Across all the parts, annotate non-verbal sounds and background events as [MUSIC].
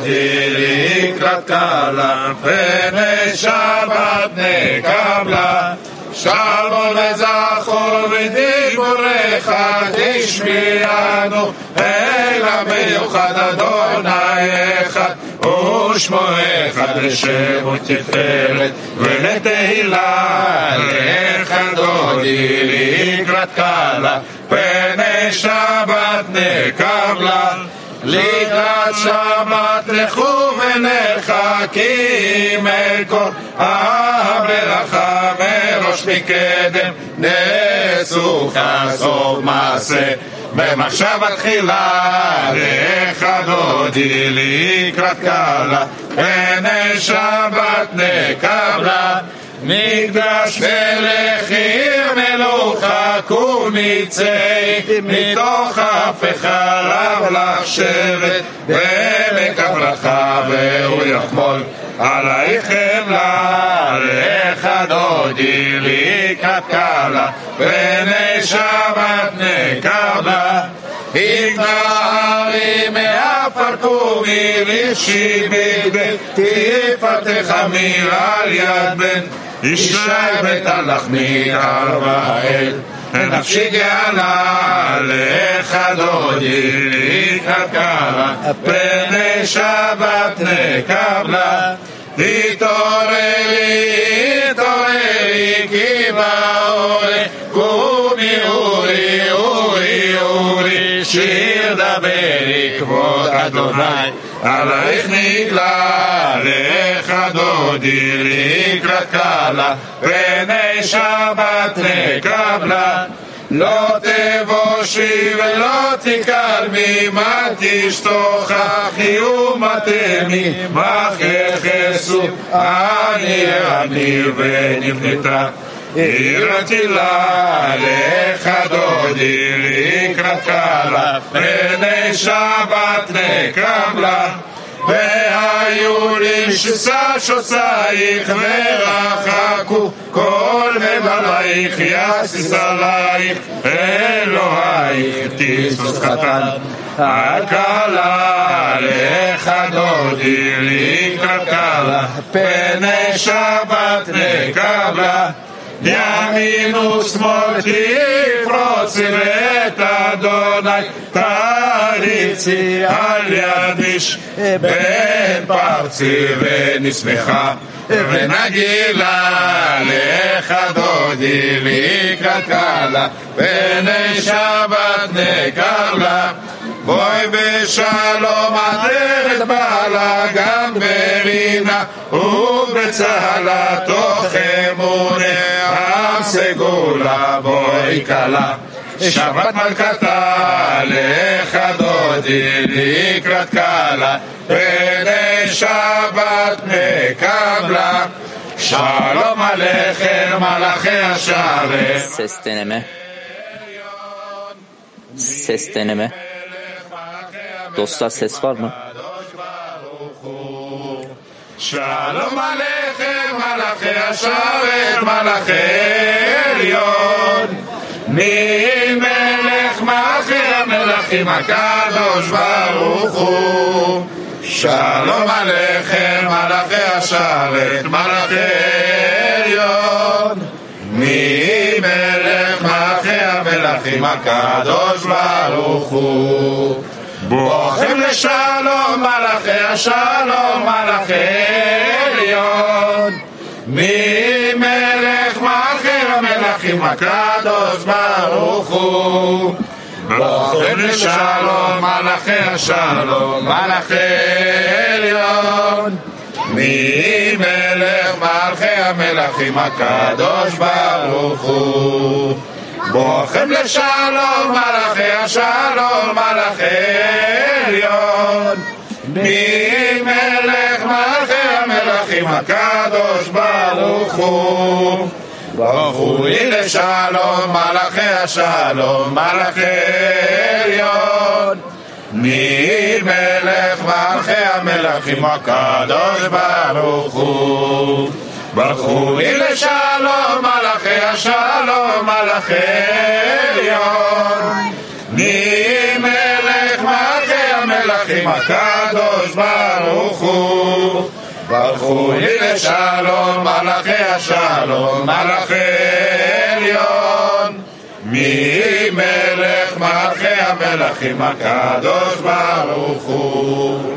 דודי לקראת קלה, פני שבת נקבלה. שלום וזכור ודיבורך תשמיענו, אל המיוחד אדוני אחד, ושמו אחד לשם ותפארת ולתהילה, לך דודי לקראת קלה, פני שבת נקבלה. לקראת שבת לכו ונרחקים אל כל הברכה מראש מקדם. נסוכה סוף מעשה. במחשבה תחילה לך דודי לקראת קלה פני שבת נקבלה מקדש מלך עיר מלוכה קומיצי מתוך אף חלב לך שבט ומקף לך והוא יחמול עלייך חמלה לך דודי לקראת קלה פני שבת נקבלה התנערי מעפר קומי רישי בגבי תפתח אמיר על יד בן ישי בית הלחמי ארבעאל נפשי גאלה לך דודי לקראת קלה פני שבת נקבלה התעוררי התעוררי כי באורי קומי אורי אורי אורי שיר דברי כבוד אדוני עלייך נגלה לך דודי לקראת קלה פני שבת נקבלה לא תבושי ולא תקל ממה תשתוכחי ומתמי מחכסו אני אני ונבנתה עירתי לה לך דודי לקראת קלה פני שבת נקבלה והיו לי ששושייך ורחקו כל מבלייך יסיס עלייך אלוהיך תסוס קטן. הקלה לך דודי לקראת קלה פני שבת נקבלה ימין ושמאל תפרוצי ואת אדוני. תריצי על יד איש בן פרצי ונשמחה. ונגילה לך דודי לקראת קלה פני שבת נקבלה בואי בשלום עטרת בעלה גם ברינה ובצהלה תוך אמונה עם סגולה בואי כלה. שבת מלכתה לך דודי לקראת קלה פני שבת נקבלה שלום עליכם מלאכי השרת. Ses deneme. Ses deneme. Dostlar ses var mı? שלום עליכם מלאכי השרת מלאכי עליון ממלך מלכי המלכים הקדוש ברוך הוא שלום עליכם מלאכי השרת מלאכי עליון ממלך מלכי המלכים הקדוש ברוך הוא בואכם לשלום מלאכי השלום מלאכי עליון. ממלך מלכי המלכים הקדוש ברוך הוא. בואכם לשלום מלאכי השלום מלאכי עליון. ממלך מלכי המלכים הקדוש ברוך הוא בואכם לשלום מלאכי השלום מלאכי עליון. ממלך מלכי המלכים הקדוש ברוך הוא. ברכו לי לשלום מלאכי השלום מלאכי עליון. ממלך מלכי המלכים הקדוש ברוך הוא ברכו לי לשלום מלאכי השלום מלאכי עליון. ממלך מלכי המלכים הקדוש ברוך הוא. ברכו לי לשלום מלאכי השלום מלאכי עליון. מי מלך מלכי המלכים הקדוש ברוך הוא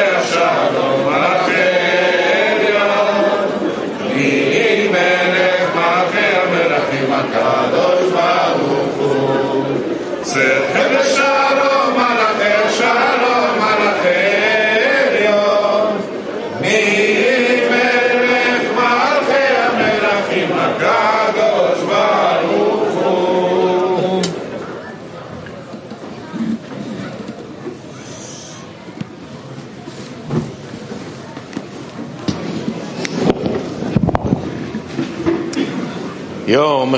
Yom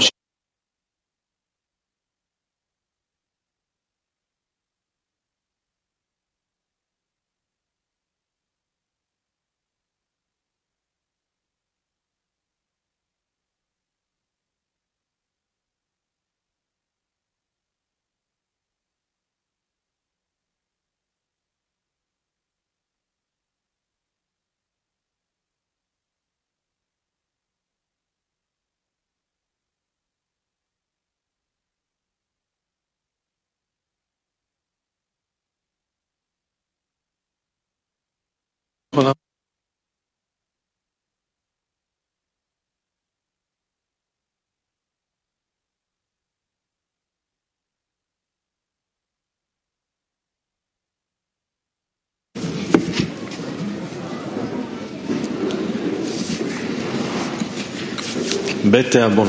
הש... בית תיאבון.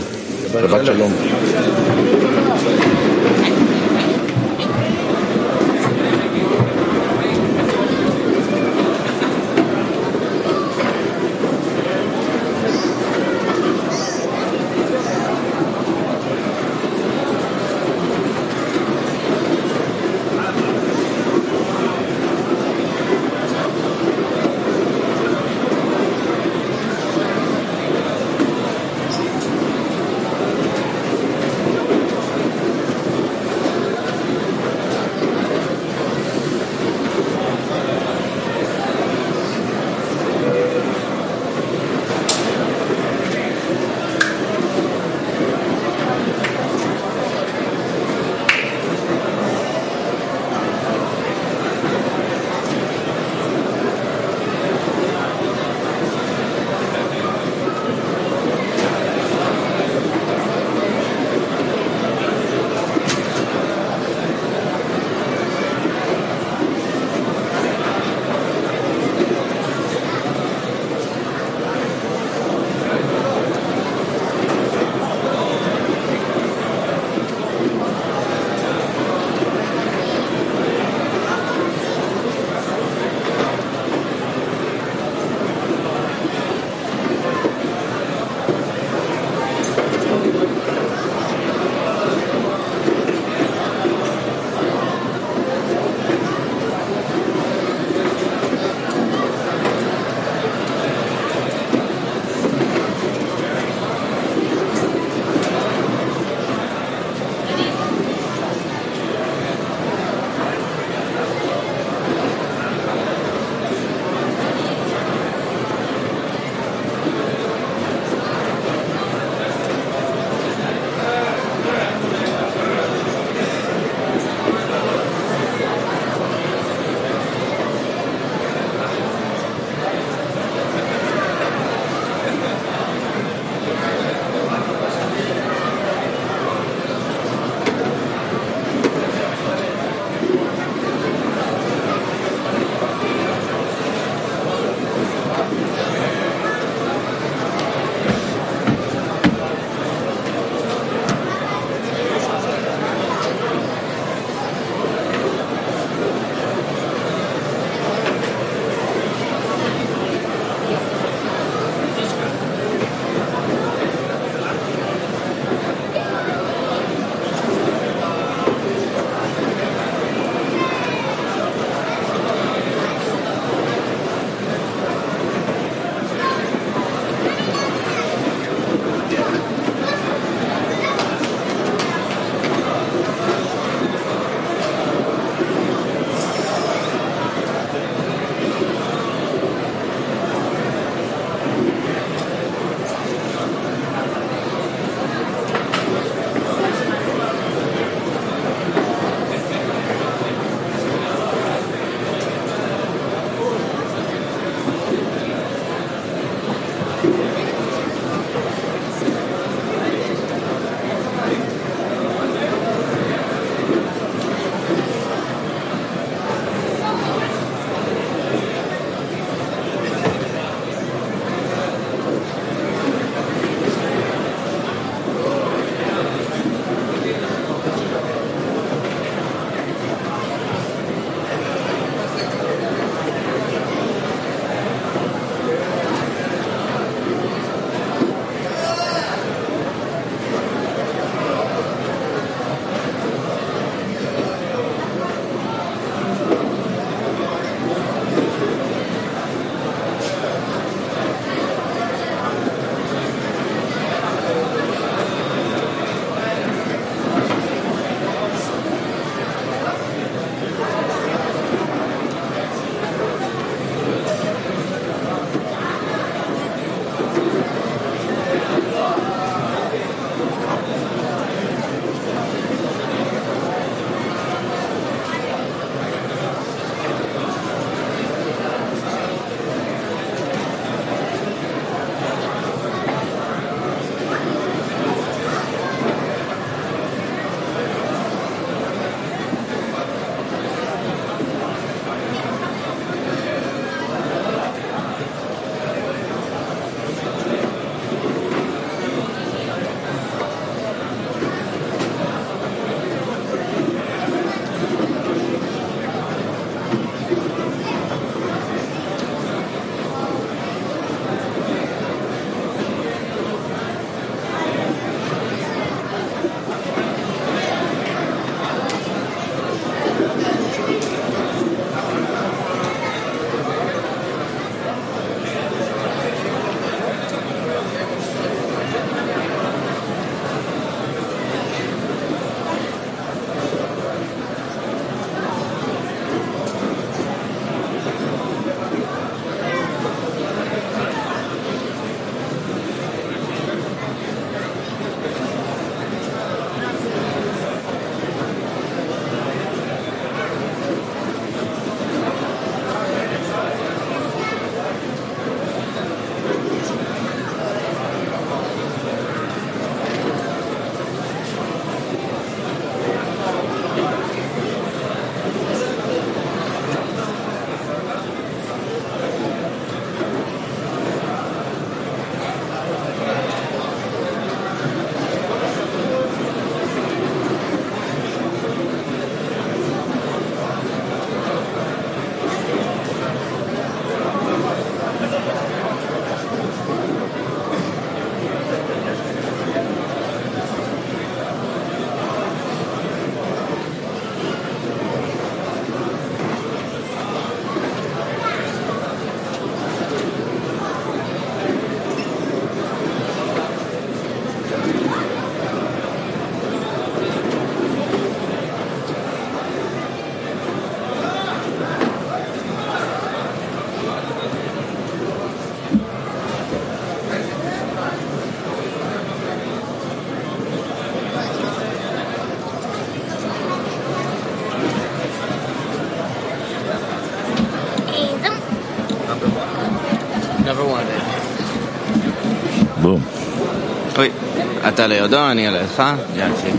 אתה לידו, אני עליך. יופי.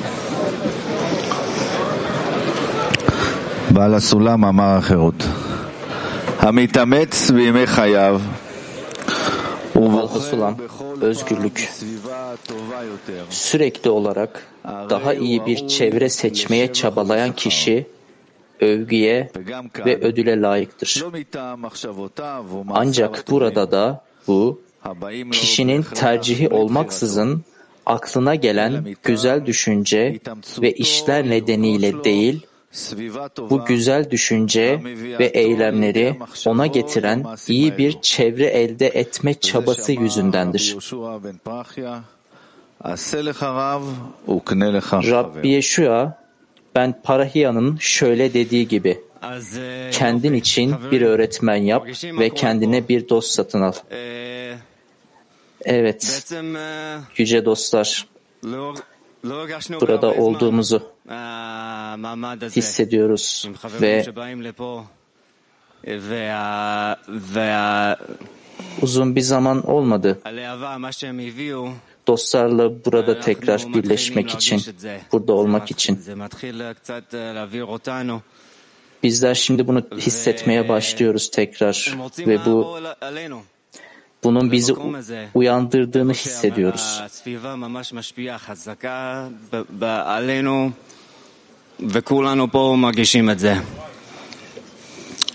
בעל הסולם אמר החירות. המתאמץ בימי חייו Alfa Sulam, özgürlük. Sürekli olarak daha iyi bir çevre seçmeye çabalayan kişi övgüye ve ödüle layıktır. Ancak burada da bu kişinin tercihi olmaksızın aklına gelen güzel düşünce ve işler nedeniyle değil, bu güzel düşünce ve eylemleri ona getiren iyi bir çevre elde etme çabası yüzündendir. Rabbi Yeşua, ben Parahiya'nın şöyle dediği gibi, kendin için bir öğretmen yap ve kendine bir dost satın al. Evet, yüce dostlar, burada olduğumuzu hissediyoruz ve uzun bir zaman olmadı. Dostlarla burada tekrar birleşmek için, burada olmak için. Bizler şimdi bunu hissetmeye başlıyoruz tekrar ve bu bunun bizi uyandırdığını hissediyoruz.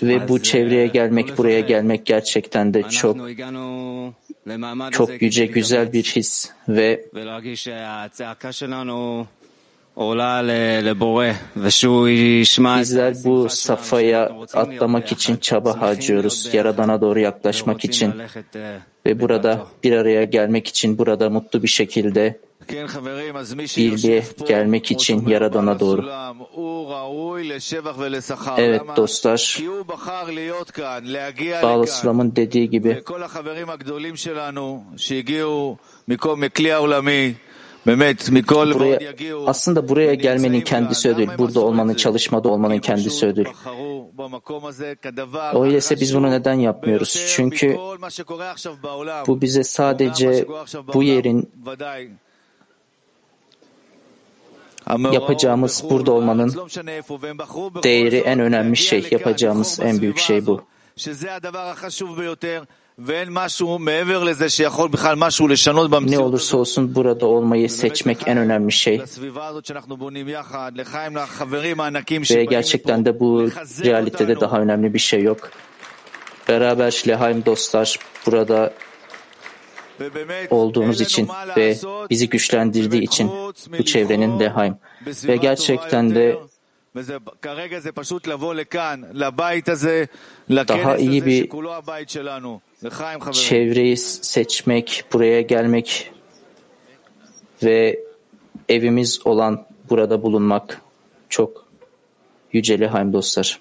Ve bu çevreye gelmek, buraya gelmek gerçekten de çok çok yüce güzel bir his ve Bizler bu safhaya atlamak için çaba harcıyoruz. Yaradan'a doğru yaklaşmak için ve burada bir araya gelmek için burada mutlu bir şekilde bilgiye gelmek için Yaradan'a doğru. Evet dostlar, Bağlı Sılam'ın dediği gibi. Buraya, aslında buraya gelmenin kendisi ödül. Burada olmanın, çalışmada olmanın kendisi ödül. Öyleyse biz bunu neden yapmıyoruz? Çünkü bu bize sadece bu yerin yapacağımız burada olmanın değeri en önemli şey. Yapacağımız en büyük şey bu. Ne olursa olsun burada olmayı seçmek en önemli şey. Ve gerçekten de bu realitede daha önemli bir şey yok. Beraber Şlehaim dostlar burada olduğumuz için ve bizi güçlendirdiği için bu çevrenin Lehaim. Ve gerçekten de daha iyi bir çevreyi seçmek, buraya gelmek ve evimiz olan burada bulunmak çok yüceli haim dostlar.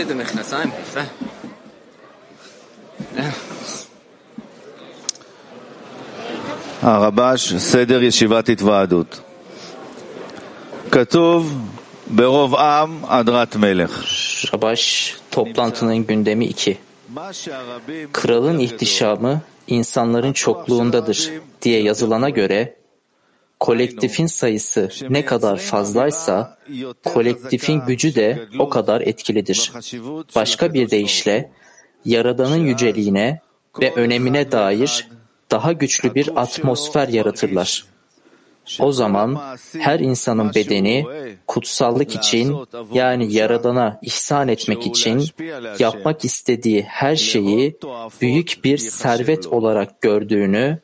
את המכנסיים, יפה. הרבש, סדר ישיבת התוועדות. כתוב ברוב עם הדרת מלך. Rabaş toplantının gündemi 2. Kralın ihtişamı insanların çokluğundadır diye yazılana göre kolektifin sayısı ne kadar fazlaysa kolektifin gücü de o kadar etkilidir. Başka bir deyişle Yaradan'ın yüceliğine ve önemine dair daha güçlü bir atmosfer yaratırlar. O zaman her insanın bedeni kutsallık için yani Yaradan'a ihsan etmek için yapmak istediği her şeyi büyük bir servet olarak gördüğünü,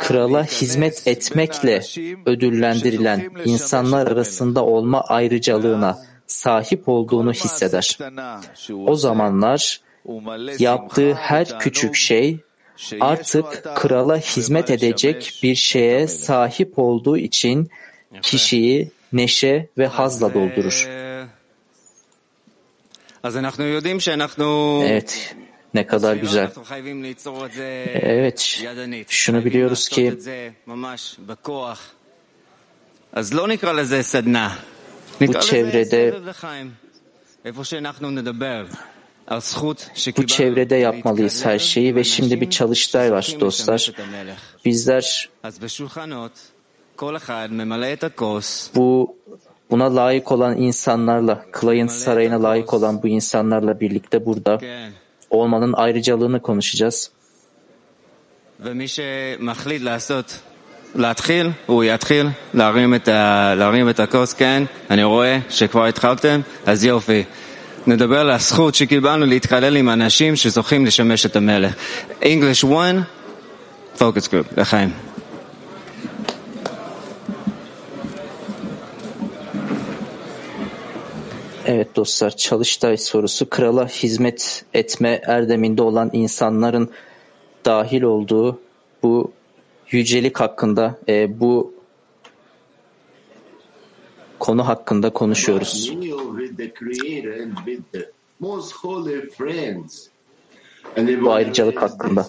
krala hizmet etmekle ödüllendirilen insanlar arasında olma ayrıcalığına sahip olduğunu hisseder. O zamanlar yaptığı her küçük şey artık krala hizmet edecek bir şeye sahip olduğu için kişiyi neşe ve hazla doldurur. Evet, ne kadar güzel. Evet, şunu biliyoruz ki bu çevrede bu çevrede yapmalıyız her şeyi ve şimdi bir çalıştay var dostlar. Bizler bu buna layık olan insanlarla, Client Sarayı'na layık olan bu insanlarla birlikte burada olmanın ayrıcalığını konuşacağız. להתחיל, הוא יתחיל להרים את, ה, להרים את הכוס, כן, אני רואה שכבר התחלתם, אז יופי. נדבר על הזכות שקיבלנו להתקלל עם אנשים שזוכים לשמש את המלך. English 1, focus group, לחיים. Evet dostlar, çalıştay sorusu krala hizmet etme erdeminde olan insanların dahil olduğu bu yücelik hakkında, e, bu konu hakkında konuşuyoruz. Bu ayrıcalık hakkında.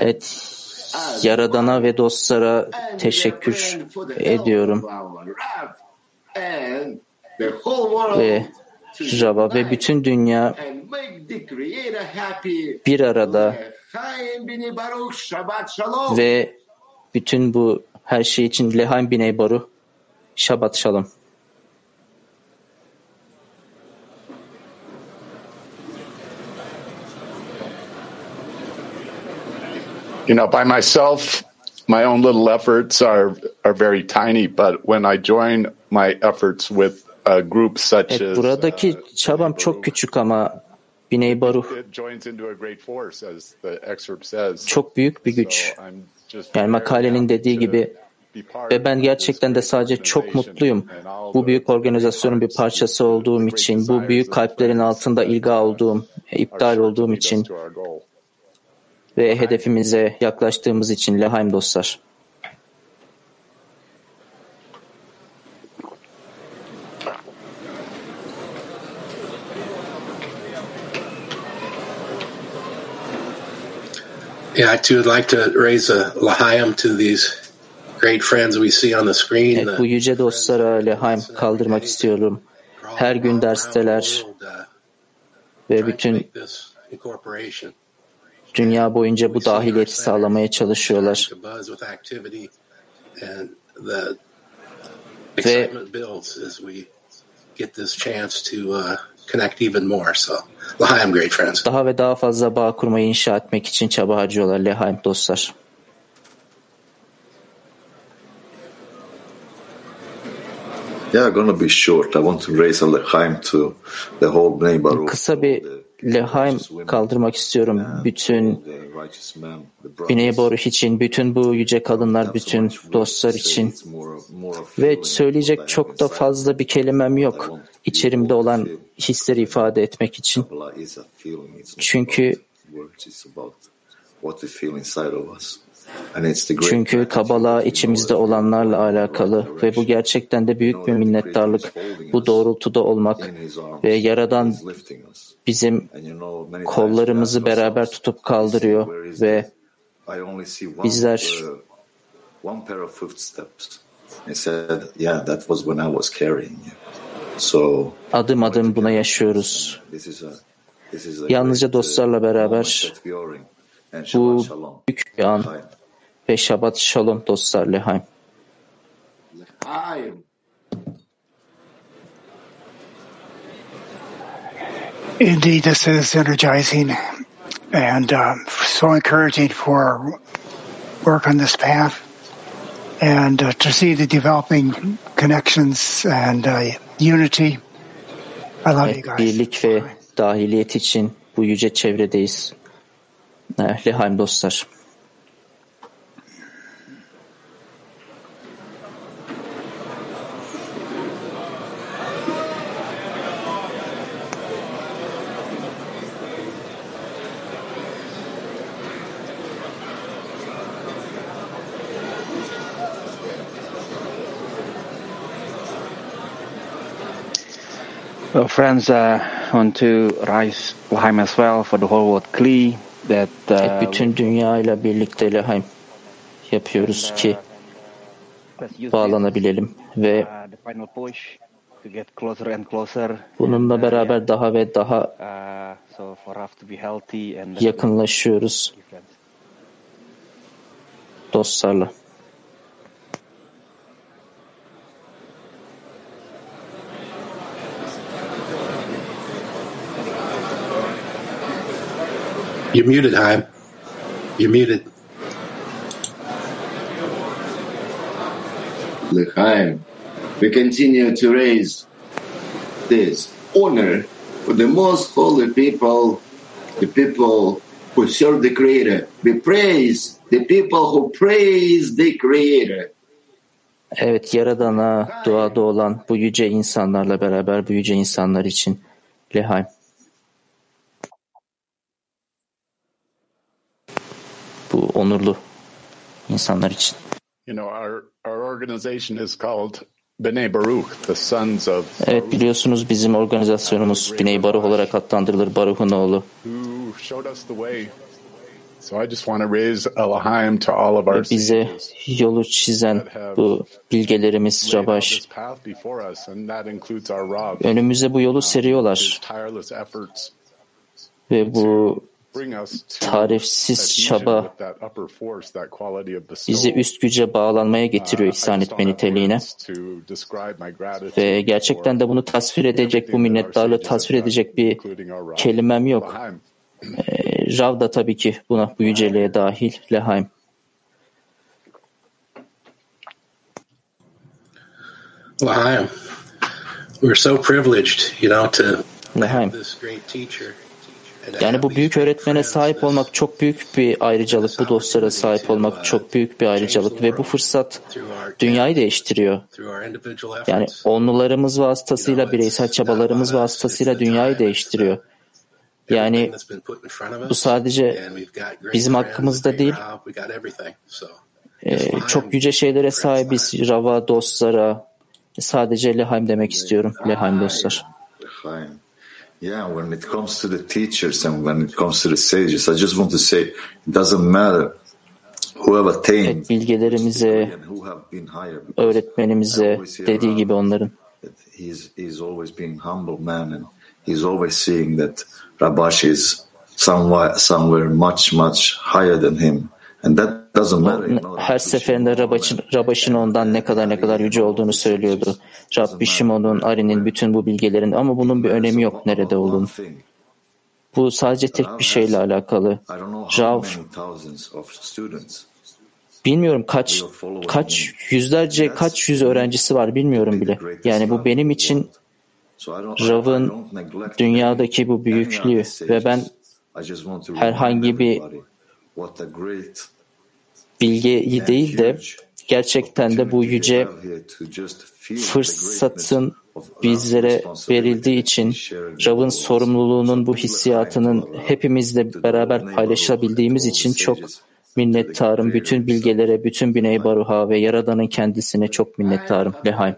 Evet, Yaradan'a ve dostlara teşekkür ediyorum. Ve Rab'a ve bütün dünya bir arada ve bütün bu her şey için Lehaim Biney Baruch Şabat Şalom. You know, by myself, my own little efforts are are very tiny, but when I join my efforts with a group such Evet, as buradaki çabam çok küçük ama Biney says. çok büyük bir güç. So Yani makalenin dediği gibi ve ben gerçekten de sadece çok mutluyum. Bu büyük organizasyonun bir parçası olduğum için, bu büyük kalplerin altında ilga olduğum, iptal olduğum için ve hedefimize yaklaştığımız için Lehaim dostlar. Yeah, I too would like to raise a lahayim to these great friends we see on the screen. Evet, bu yüce dostlara Lehaim kaldırmak istiyorum. Her gün dersteler ve bütün dünya boyunca bu dahiliyeti sağlamaya çalışıyorlar. Ve connect even more. So, L'chaim, great friends. daha ve daha fazla bağ kurmayı inşa etmek için çaba harcıyorlar Lehaim dostlar. Yeah, gonna be short. I want to raise a lechaim to the whole Baruch. Kısa bir Lehaim kaldırmak istiyorum bütün. Biney Boruch için, bütün bu yüce kadınlar, bütün dostlar için. Ve söyleyecek çok da fazla bir kelimem yok. İçerimde olan hisleri ifade etmek için. Çünkü. Çünkü Kabala içimizde olanlarla alakalı ve bu gerçekten de büyük bir minnettarlık. Bu doğrultuda olmak ve Yaradan bizim kollarımızı beraber tutup kaldırıyor ve bizler adım adım buna yaşıyoruz. Yalnızca dostlarla beraber bu büyük bir an ve Şabat Shalom dostlar Lehaim. Indeed, this is energizing and uh, so encouraging for work on this path and uh, to see the developing connections and uh, unity. I love you guys. Birlik ve dahiliyet için bu yüce çevredeyiz. Lehaim dostlar. Well, friends, uh, want to rise Lahaim as well for the whole world Kli that uh, bütün dünya ile birlikte Lahaim yapıyoruz ki bağlanabilelim ve bununla beraber daha ve daha yakınlaşıyoruz. dostlarla. You're muted, Haim. You're muted. L'chaim, we continue to raise this honor for the most holy people, the people who serve the Creator. We praise the people who praise the Creator. Evet, Yaradan'a duada olan bu yüce insanlarla beraber bu yüce insanlar için Lehaim. Onurlu insanlar için. You know, our, our organization is called B'nai Baruch, the sons of Evet biliyorsunuz bizim organizasyonumuz Biney Baruch olarak adlandırılır Baruch'un oğlu. who showed us the way. So I just want to raise a L'chaim to all of our Bize yolu çizen bu bilgelerimiz Rabaş. Önümüze bu yolu seriyorlar tireless efforts ve bu tarifsiz çaba bizi üst güce bağlanmaya getiriyor Uh, I ihsan etme niteliğine. Ve gerçekten de bunu tasvir edecek, bu minnettarlığı tasvir edecek bir kelimem yok. Ee, Rav da tabii ki buna, bu yüceliğe dahil, Lehaim. L'chaim. We're so privileged, you know, to L'chaim. have this great teacher. Yani bu büyük öğretmene sahip olmak çok büyük bir ayrıcalık. Bu dostlara sahip olmak çok büyük bir ayrıcalık ve bu fırsat dünyayı değiştiriyor. Yani onlularımız vasıtasıyla, bireysel çabalarımız vasıtasıyla dünyayı değiştiriyor. Yani bu sadece bizim hakkımızda değil, Rav, we got everything. So, e, çok yüce şeylere sahibiz. Rava, dostlara, sadece Lehaim demek istiyorum. Lehaim dostlar. L'chaim. Yeah, when it comes to the teachers and when it comes to the sages, I just want to say it doesn't matter who have attained bilgelerimize, and who have been higher. öğretmenimize I always hear dediği gibi onların. he's he's always been humble man and he's always seeing that Rabash is somewhere somewhere much much higher than him. And that Her seferinde Rabaş'ın, Rabaş'ın ondan ne kadar ne kadar yüce olduğunu söylüyordu. Rabbi Shimon'un, Ari'nin, bütün bu bilgelerin ama bunun bir önemi yok nerede olduğunu. Bu sadece tek bir şeyle alakalı. Rav, bilmiyorum kaç kaç yüzlerce kaç yüz öğrencisi var bilmiyorum bile. Yani bu benim için Rav'ın dünyadaki bu büyüklüğü ve ben herhangi bir bilgeyi değil de gerçekten de bu yüce fırsatın bizlere verildiği için Rav'ın sorumluluğunun bu hissiyatının hepimizle beraber paylaşabildiğimiz için çok minnettarım. Bütün bilgelere, bütün Biney Baruha ve Yaradan'ın kendisine çok minnettarım. Lehaim.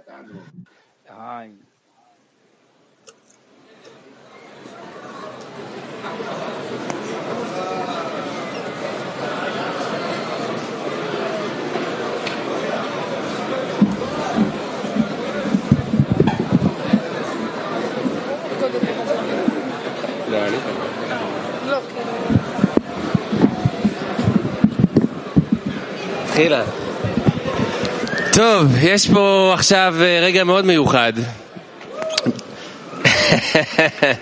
התחילה. טוב, יש פה עכשיו רגע מאוד מיוחד.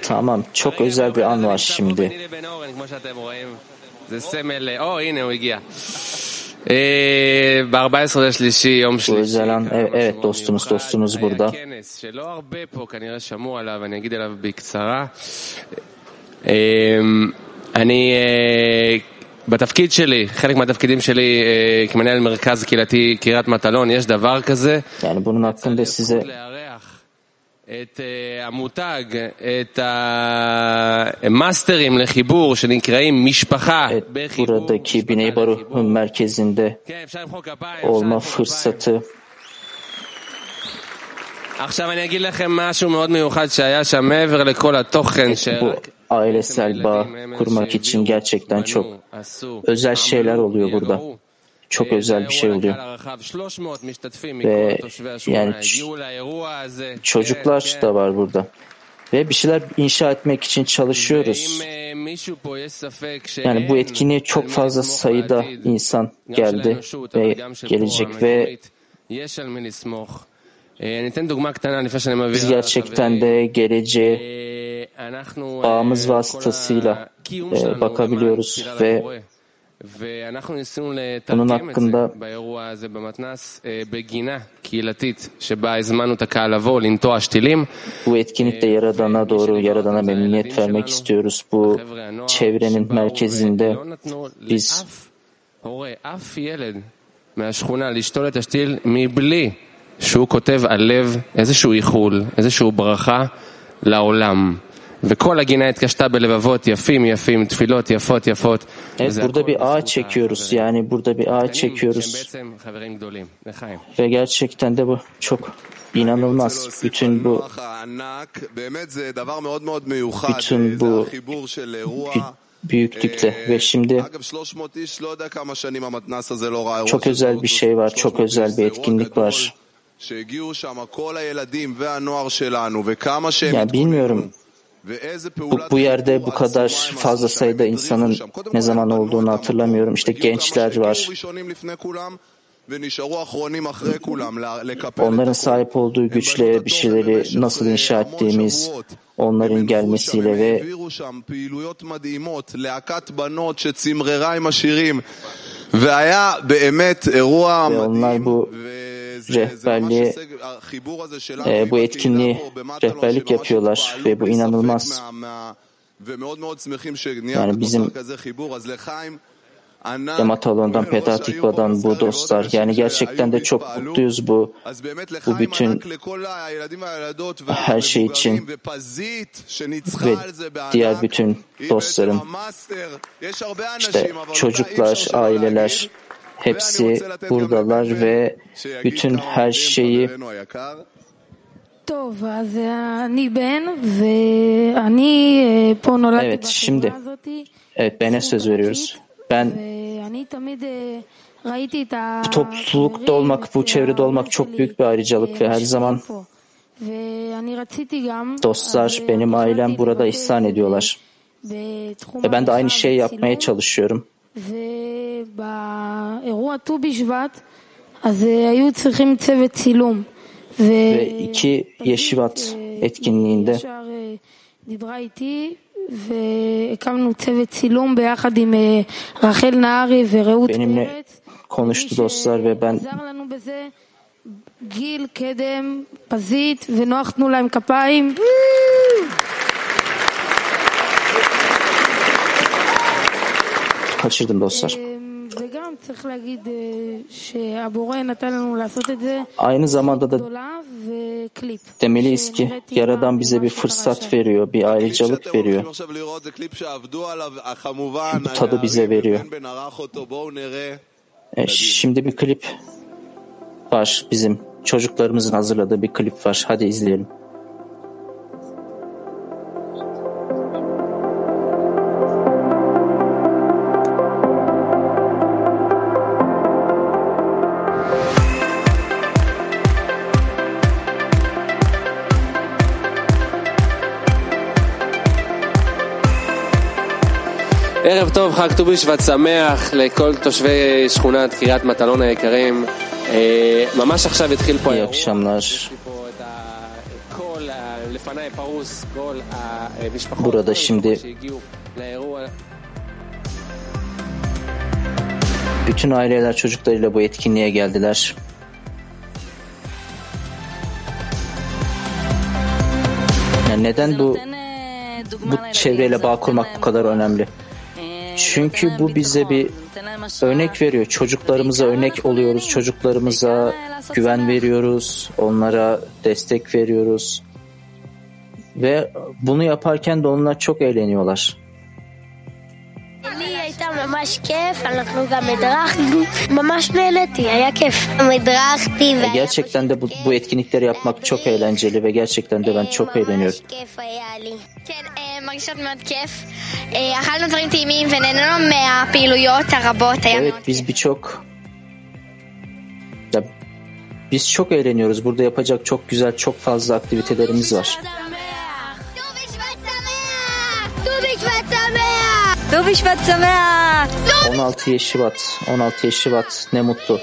tamam, çok özel bir an var şimdi. זה סמל, או הנה הוא הגיע. ב-14 לשלישי, יום Bu özel an, evet, evet dostumuz, dostumuz burada. כנס שלא הרבה פה כנראה שמעו עליו, אני בתפקיד שלי, חלק מהתפקידים שלי כמנהל מרכז קהילתי קריית מטלון, יש דבר כזה. Yani bunun hakkında size את המותג, את המאסטרים לחיבור שנקראים משפחה בחיבור. buradaki Biney Baruh'un merkezinde olma fırsatı עכשיו אני אגיד לכם משהו מאוד מיוחד שהיה שם מעבר לכל התוכן ש... ailesel bağ kurmak için gerçekten çok özel şeyler oluyor burada. Çok özel bir şey oluyor. Ve yani çocuklar da var burada. Ve bir şeyler inşa etmek için çalışıyoruz. Yani bu etkinliğe çok fazla sayıda insan geldi ve gelecek ve biz gerçekten de geleceğe bağımız vasıtasıyla e, bakabiliyoruz ve bunun hakkında bu etkinlikte Yaradan'a doğru, Yaradan'a memnuniyet vermek istiyoruz. Bu çevrenin merkezinde biz מהשכונה לשתול את השתיל מבלי שהוא כותב על לב איזשהו איחול, איזשהו ברכה לעולם. וכל הגינה התקשתה בלבבות יפים yafim, tfilot yafot yafot. Evet burada bir ağaç çekiyoruz. Yani burada bir ağaç çekiyoruz. Ve gerçekten de bu çok inanılmaz. Bütün bu bütün bu büyüklükle ve şimdi çok özel bir şey var. Çok özel bir etkinlik var. Yani bilmiyorum bu, bu yerde bu kadar fazla sayıda insanın ne zaman olduğunu hatırlamıyorum. İşte gençler var. Onların sahip olduğu güçle bir şeyleri nasıl inşa ettiğimiz, onların gelmesiyle ve ve onlar bu rehberliğe, e, bu etkinliği rehberlik yapıyorlar ve bu inanılmaz. Yani bizim Yamatalon'dan, Petatikva'dan bu dostlar. Yani gerçekten de çok mutluyuz bu bu bütün her şey için ve diğer bütün dostların işte çocuklar, aileler hepsi buradalar ve bütün her şeyi Evet şimdi evet Ben'e söz veriyoruz. Ben bu toplulukta olmak, bu çevrede olmak çok büyük bir ayrıcalık ve her zaman dostlar, benim ailem burada ihsan ediyorlar. Ve ben de aynı şeyi yapmaya çalışıyorum. באירוע ט"ו בשבט, אז אה, היו צריכים צוות צילום. ו... ואיקי ישבט אתקנינדה. אה, אה, דיברה איתי והקמנו צוות צילום ביחד עם רחל נהרי ורעות פרץ. עזר לנו בזה גיל קדם, פזית, ונוח תנו להם כפיים. kaçırdım dostlar. Aynı zamanda da demeliyiz ki Yaradan bize bir fırsat veriyor, bir ayrıcalık veriyor. Bu tadı bize veriyor. E, şimdi bir klip var bizim. Çocuklarımızın hazırladığı bir klip var. Hadi izleyelim. ערב טוב, חג ט"ו בשבט שמח לכל תושבי שכונת קריית מטלון היקרים. אה, ממש עכשיו התחיל פה İyi האירוע. akşamlar. יש לי פה את ה- כל ה- לפניי פרוס, כל המשפחות Burada כל şimdi המשפחות שהגיעו לאירוע. bütün aileler çocuklarıyla bu etkinliğe geldiler. Yani neden bu bu çevreyle bağ kurmak bu kadar önemli? Çünkü bu bize bir örnek veriyor. Çocuklarımıza örnek oluyoruz. Çocuklarımıza güven veriyoruz. Onlara destek veriyoruz. Ve bunu yaparken de onlar çok eğleniyorlar. לי הייתה ממש כיף, אנחנו גם הדרכנו, ממש נהניתי, היה כיף. הדרכתי Ve [LAUGHS] gerçekten de bu, bu etkinlikleri yapmak çok eğlenceli ve gerçekten de ben çok eğleniyorum. כיף היה לי. כן, אה, מרגישות מאוד כיף. אה, אכלנו דברים טעימים ונהנינו מהפעילויות הרבות, היה Evet biz birçok ya biz çok eğleniyoruz. Burada yapacak çok güzel, çok fazla aktivitelerimiz var. ט"ו בשבט שמח! 16 Şubat, 16 Şubat ne mutlu.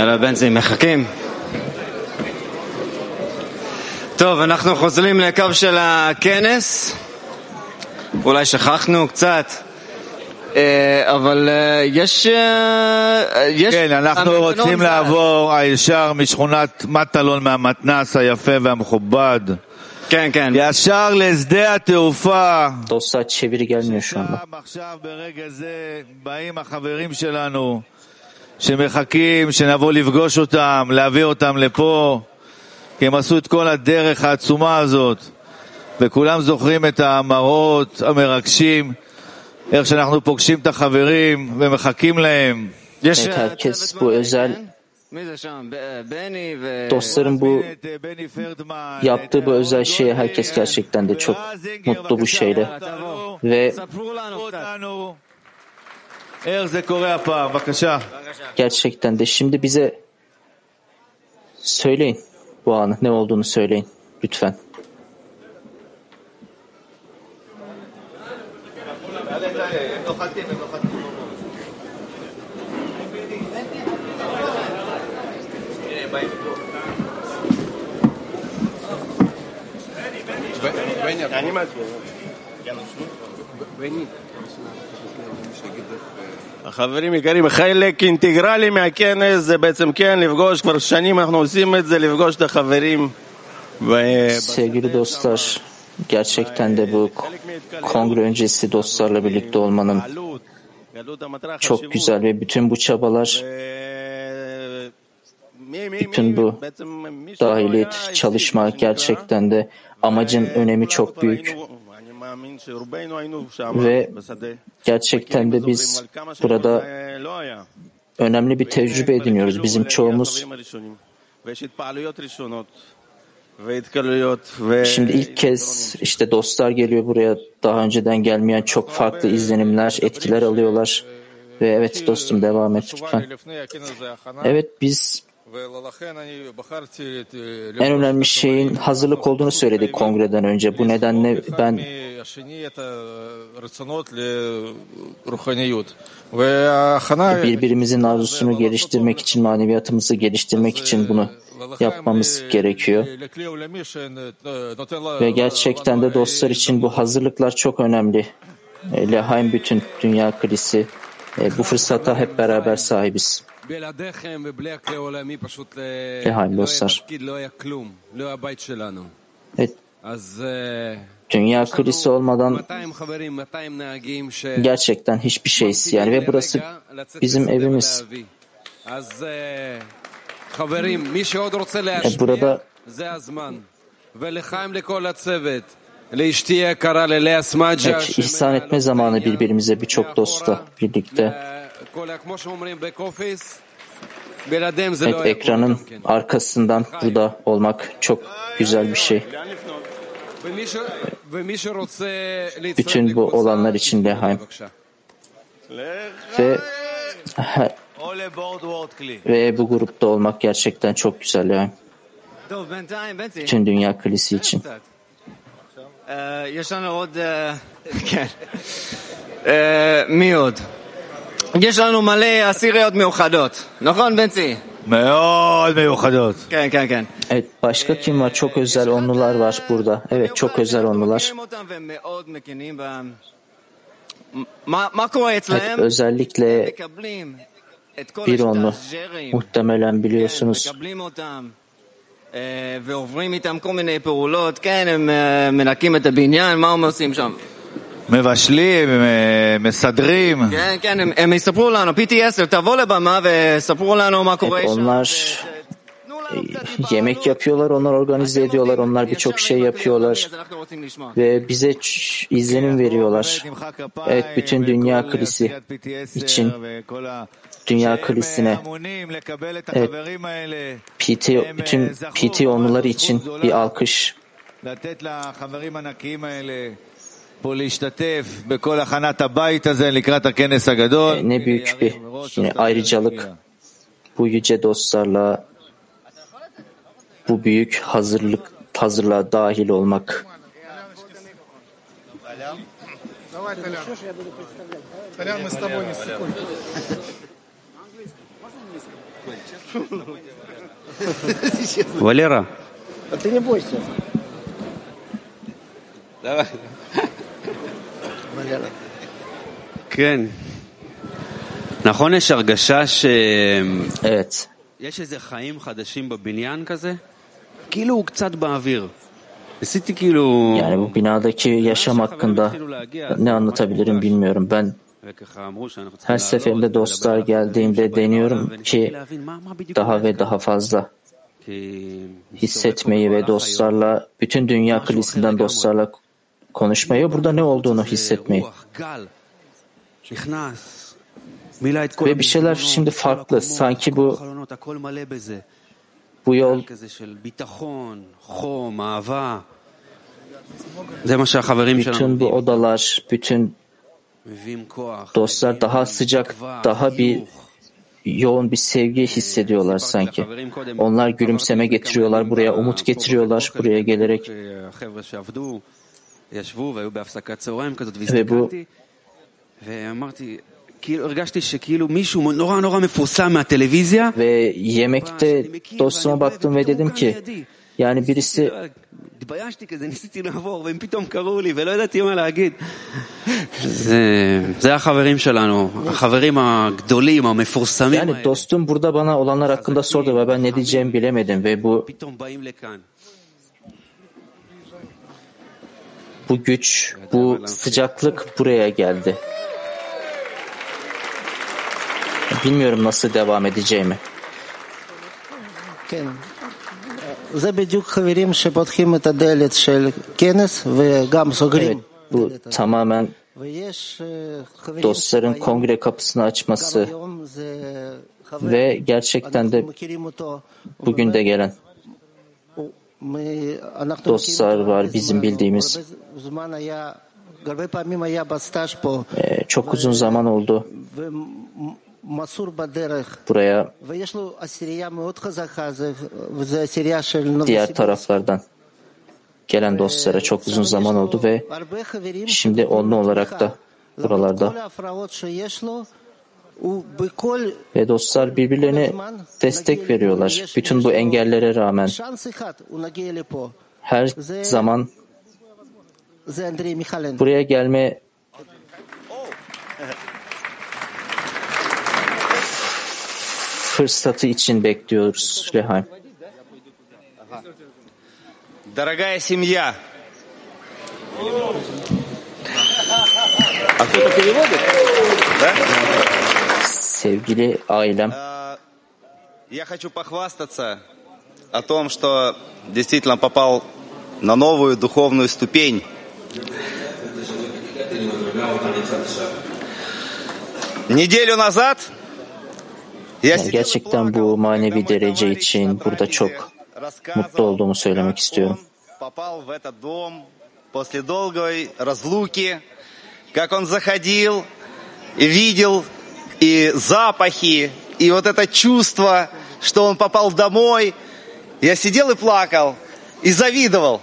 יאללה בנזי, מחכים? טוב, אנחנו חוזרים לקו של הכנס. אולי שכחנו קצת, אה, אבל אה, יש... אה, יש כן, אנחנו רוצים זז. לעבור הישר משכונת מטלון מהמתנס היפה והמכובד. כן, כן. ישר לשדה התעופה. Anda. עכשיו ברגע זה באים החברים שלנו שמחכים שנבוא לפגוש אותם, להביא אותם לפה, כי הם עשו את כל הדרך העצומה הזאת, וכולם זוכרים את המראות המרגשים, איך שאנחנו פוגשים את החברים ומחכים להם. יש dostların bu yaptığı bu özel şeye herkes gerçekten de çok mutlu bu şeyle. Ve Gerçekten de. Şimdi bize söyleyin bu anı. Ne olduğunu söyleyin. Lütfen. Beni. חברים יקרים, חלק אינטגרלי מהכנס זה בעצם כן לפגוש, כבר שנים אנחנו עושים את זה, לפגוש את החברים. ו- Sevgili dostlar, gerçekten de bu kongre öncesi dostlarla birlikte olmanın çok güzel ve bütün bu çabalar, bütün bu dahiliyet çalışma gerçekten de amacın önemi çok büyük ve gerçekten de biz burada önemli bir tecrübe ediniyoruz. Bizim çoğumuz Şimdi ilk kez işte dostlar geliyor buraya daha önceden gelmeyen çok farklı izlenimler, etkiler alıyorlar. Ve evet dostum devam et lütfen. Evet biz en önemli şeyin hazırlık olduğunu söyledik kongreden önce. Bu nedenle ben birbirimizin arzusunu geliştirmek için, maneviyatımızı geliştirmek için bunu yapmamız gerekiyor. Ve gerçekten de dostlar için bu hazırlıklar çok önemli. E, Lehaim bütün dünya kilisi. e, Bu fırsata hep beraber sahibiz. Lehaim dostlar. Evet. Dünya krizi olmadan gerçekten hiçbir şeyiz yani ve burası bizim evimiz. E burada Evet, ihsan etme zamanı birbirimize birçok dostla birlikte. Evet, ekranın arkasından burada olmak çok güzel bir şey. Bütün bu olanlar için Lehaim. Ve ve bu grupta olmak gerçekten çok güzel Lehaim. Bütün dünya kilisi için. יש לנו עוד, כן, מי עוד? יש לנו מלא אסיריות מיוחדות, נכון בנצי? מאוד מיוחדות. כן, כן, כן. Evet, başka kim var? Çok özel onlular var burada. Evet, çok özel onlular. Evet, özellikle bir onlu. Muhtemelen biliyorsunuz. ועוברים איתם כל מיני פעולות, כן, הם מנקים את הבניין, מה הם עושים שם? מבשלים, מסדרים. כן, כן, הם, הם יספרו לנו, PTS, תבוא לבמה וספרו לנו מה קורה שם. onlar yemek yapıyorlar, onlar organize ediyorlar, onlar birçok şey yapıyorlar ve bize izlenim veriyorlar. Evet, bütün dünya kilisi için dünya kilisine evet, PT, bütün PT onluları için bir alkış. Ne büyük bir yine ayrıcalık bu yüce dostlarla bu büyük hazırlık hazırlığa dahil olmak. Валера. А ты не бойся. Давай. Evet. יש איזה חיים חדשים בבניין כזה? כאילו הוא קצת באוויר. ניסיתי כאילו... Yani bu binadaki yaşam hakkında ne anlatabilirim bilmiyorum. Ben her seferinde dostlar geldiğimde deniyorum ki daha ve daha fazla hissetmeyi ve dostlarla bütün dünya kilisinden dostlarla konuşmayı burada ne olduğunu hissetmeyi. Ve bir şeyler şimdi farklı. Sanki bu bu yol bütün bu odalar, bütün dostlar daha sıcak, daha bir yoğun bir sevgi hissediyorlar sanki. Onlar gülümseme getiriyorlar buraya, umut getiriyorlar buraya gelerek. Ve bu ve yemekte dostuma baktım ve dedim ki yani birisi yani dostum burada bana olanlar hakkında sordu ve ben ne diyeceğimi bilemedim ve bu bu güç, bu sıcaklık buraya geldi. Bilmiyorum nasıl devam edeceğimi. Evet, bu tamamen dostların kongre kapısını açması ve gerçekten de bugün de gelen dostlar var bizim bildiğimiz. Ee, çok uzun zaman oldu. buraya diğer taraflardan gelen dostlara çok uzun zaman oldu ve şimdi onlu olarak da buralarda ve dostlar birbirlerine destek veriyorlar. Bütün bu engellere rağmen her zaman buraya gelme fırsatı için bekliyoruz Lehaim. Дорогая семья. А кто-то переводит? Да? Sevgili ailem, Я хочу похвастаться о том, что действительно попал на новую духовную ступень. Неделю назад я yani gerçekten bu manevi derece için burada çok mutlu olduğumu söylemek istiyorum. попал в этот дом после долгой разлуки, как он заходил и видел и запахи, и вот это чувство, что он попал домой. Я сидел и плакал, и завидовал.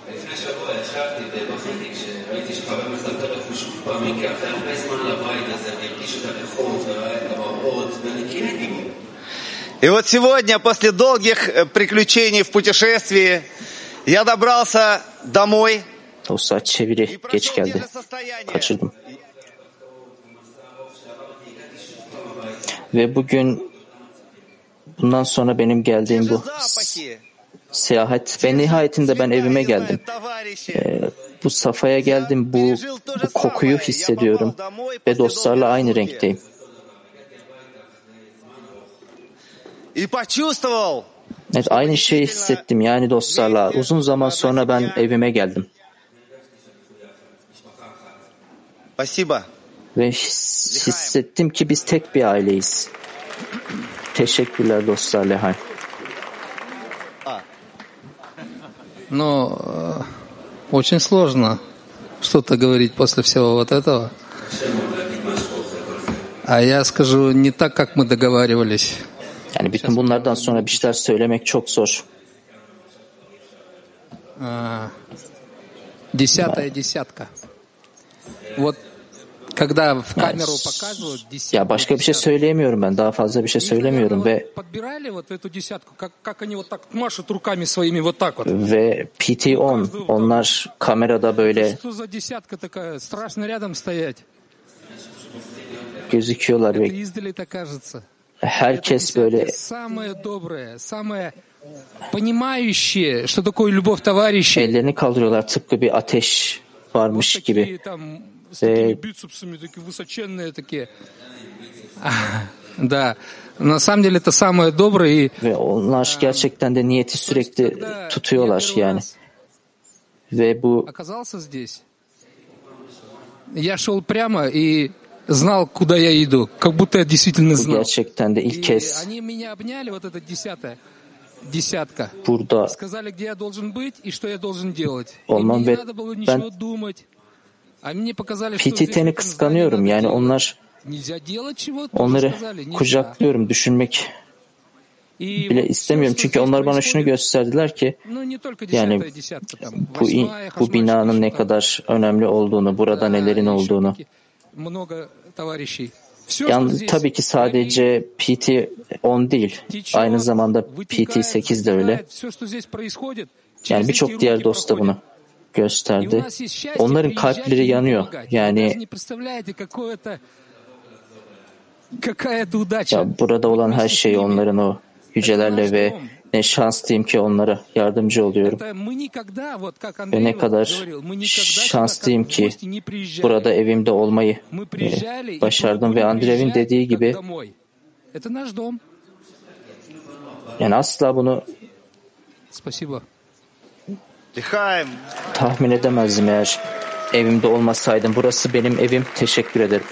И вот сегодня, после долгих э, приключений в путешествии, я добрался домой. O saat çeviri geç geldi. Kaçırdım. Ve bugün bundan sonra benim geldiğim bu seyahat ve nihayetinde ben evime geldim. Ee, bu safhaya geldim. Bu, bu kokuyu hissediyorum ve dostlarla aynı renkteyim. И почувствовал, Evet aynı şeyi hissettim yani dostlarla. Uzun zaman sonra ben evime geldim. Спасибо. Ve his- hissettim ki biz tek bir aileyiz. Teşekkürler dostlar Lehay. Но э, очень сложно что-то говорить после всего вот этого. А я скажу не так, как мы договаривались. Yani bütün bunlardan sonra bir şeyler söylemek çok zor. А, Десятая десятка. Вот ya başka bir şey söyleyemiyorum ben. Daha fazla bir şey söylemiyorum ve ve PT-10 onlar kamerada böyle gözüküyorlar ve herkes böyle ellerini kaldırıyorlar tıpkı bir ateş varmış gibi. С Ve такими бицепсами, такие высоченные такие. Да, на самом деле это самое доброе и ve onlar gerçekten de niyeti sürekli tutuyorlar yani. Ve bu оказался здесь. Я шел прямо и знал, куда я иду, как будто я действительно знал. gerçekten de ilk kez они меня обняли, вот эта десятая, десятка. burada Сказали, где я должен быть и что я должен делать. Olmam мне не ve надо было ben думать. PTT'ni kıskanıyorum. Yani onlar onları kucaklıyorum, düşünmek bile istemiyorum. Çünkü onlar bana şunu gösterdiler ki yani bu, bu binanın ne kadar önemli olduğunu, burada nelerin olduğunu. Yani tabii ki sadece PT-10 değil, aynı zamanda PT-8 de öyle. Yani birçok diğer dost da bunu gösterdi. Onların kalpleri yanıyor. Yani ya burada olan her şey onların o yücelerle ve ne şanslıyım ki onlara yardımcı oluyorum. Ve ne kadar şanslıyım ki burada evimde olmayı e, başardım. Ve Andrev'in dediği gibi yani asla bunu tahmin edemezdim eğer evimde olmasaydım. Burası benim evim. Teşekkür ederim.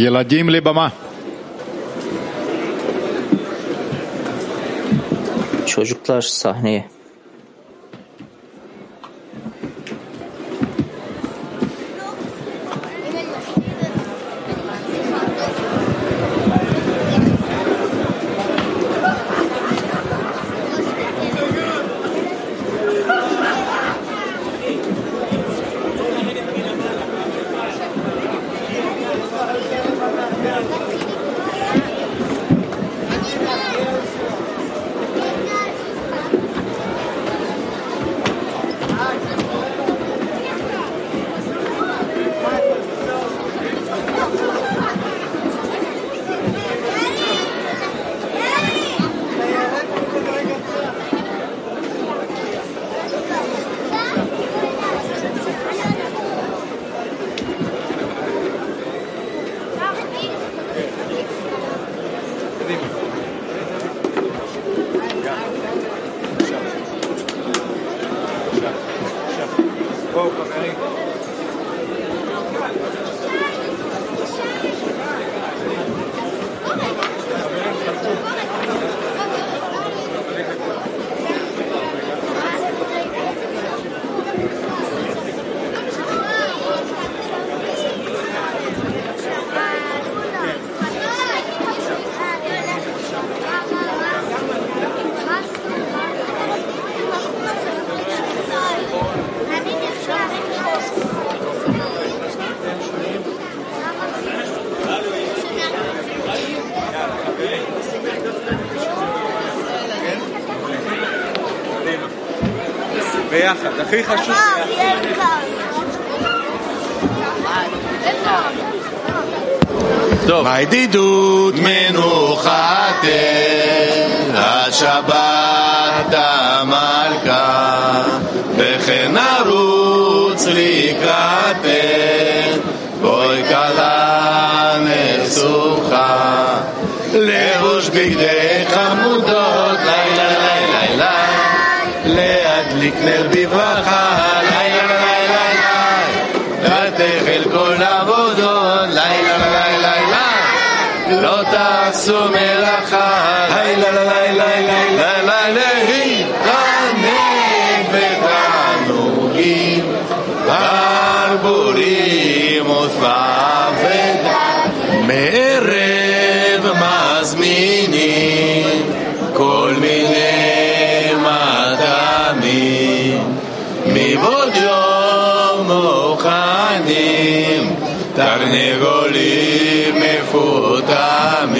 ילדים לבמה. Çocuklar sahneye. הכי חשוב. טוב. הידידות מנוחתך, השבת המלכה, וכן נרוץ לקראתך, בואי כלה נסוכה, לבוש בגדי חמודות, נר בברכה, לילה לילה לילה, ותחל כל עבודות, לילה לילה לילה, לא תעשו מלאכה, תרנגולים מפותמים,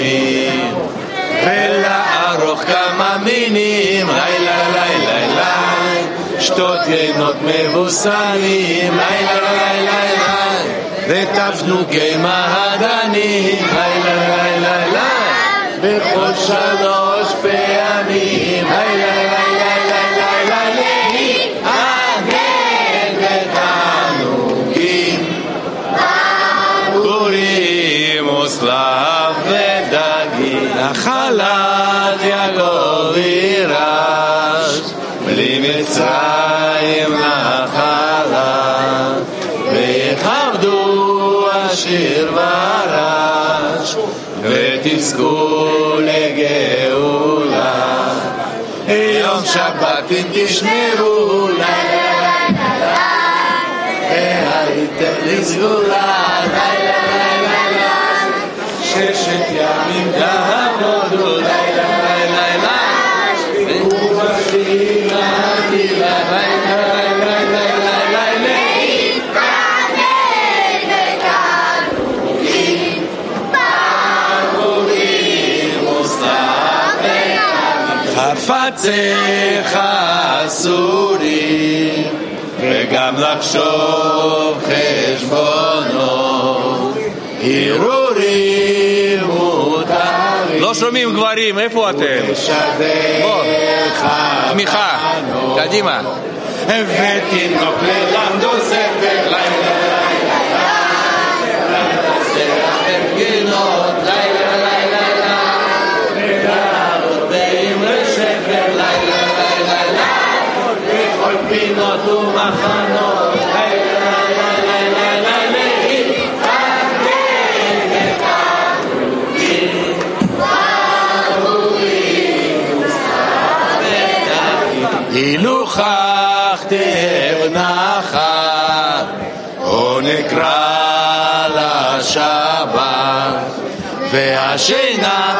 ולערוך כמה מינים, לילה לילה לילה, שתות יינות מבוסמים, לילה לילה לילה, ותפנוקי מעדנים, לילה לילה לילה, בכל שלוש פעמים, לילה לילה, נחלת יעקב יירש, בלי מצרים נחלת, ויכבדו השיר ורש, ותזכו לגאולה. יום שבת אם תשמרו לילה והייתם לסגולה חפציך אסורים, וגם לחשוב חשבונות, הרהורים מותרים. לא שומעים גברים, איפה אתם? בוא, תמיכה, קדימה. ותינוק ללמדו ספר לילה הילוכך תהב נחת או נקרא לשבת והשינה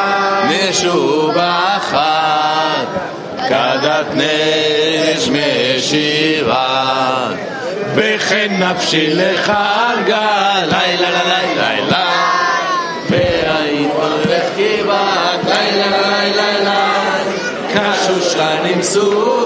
משובחת כדת נש משיבה וכן נפשי לך הרגה. לילה לילה לילה והיית מלך כמעט. לילה לילה לילה כשושנים סוגת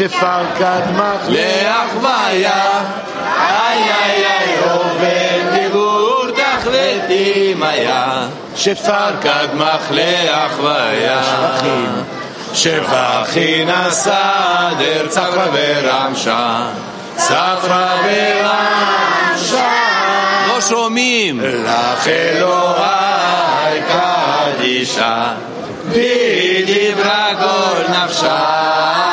שפר קדמך לאחוויה, איי איי איי עובר דיבור תכלתים היה, שפר קדמך לאחוויה. שבחי נסד ארצחרה ורמשה, צחרה ורמשה. לא שומעים. לך אלוהי קדישה, בי דיברה כל נפשה.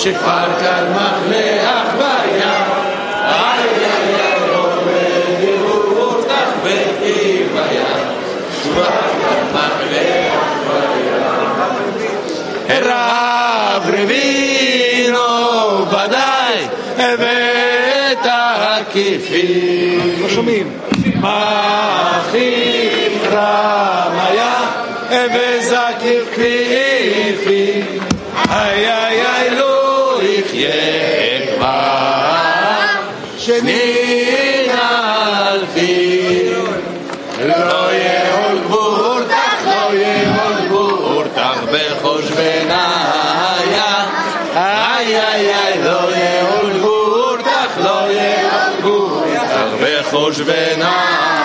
Shifar Karma. שומעים. מה הכי רם היה אבז הקרקריפי, איי איי איי לא יחיה כבר. שני Hoshvenah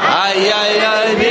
Ay, ay, ay,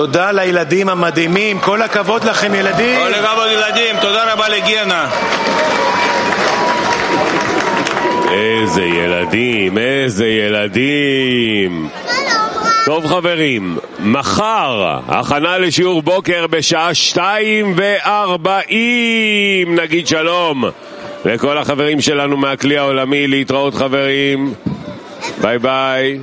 תודה לילדים המדהימים, כל הכבוד לכם ילדים. כל הכבוד ילדים, תודה רבה לגנה. איזה ילדים, איזה ילדים. טוב חברים, מחר הכנה לשיעור בוקר בשעה שתיים וארבעים נגיד שלום לכל החברים שלנו מהכלי העולמי להתראות חברים ביי ביי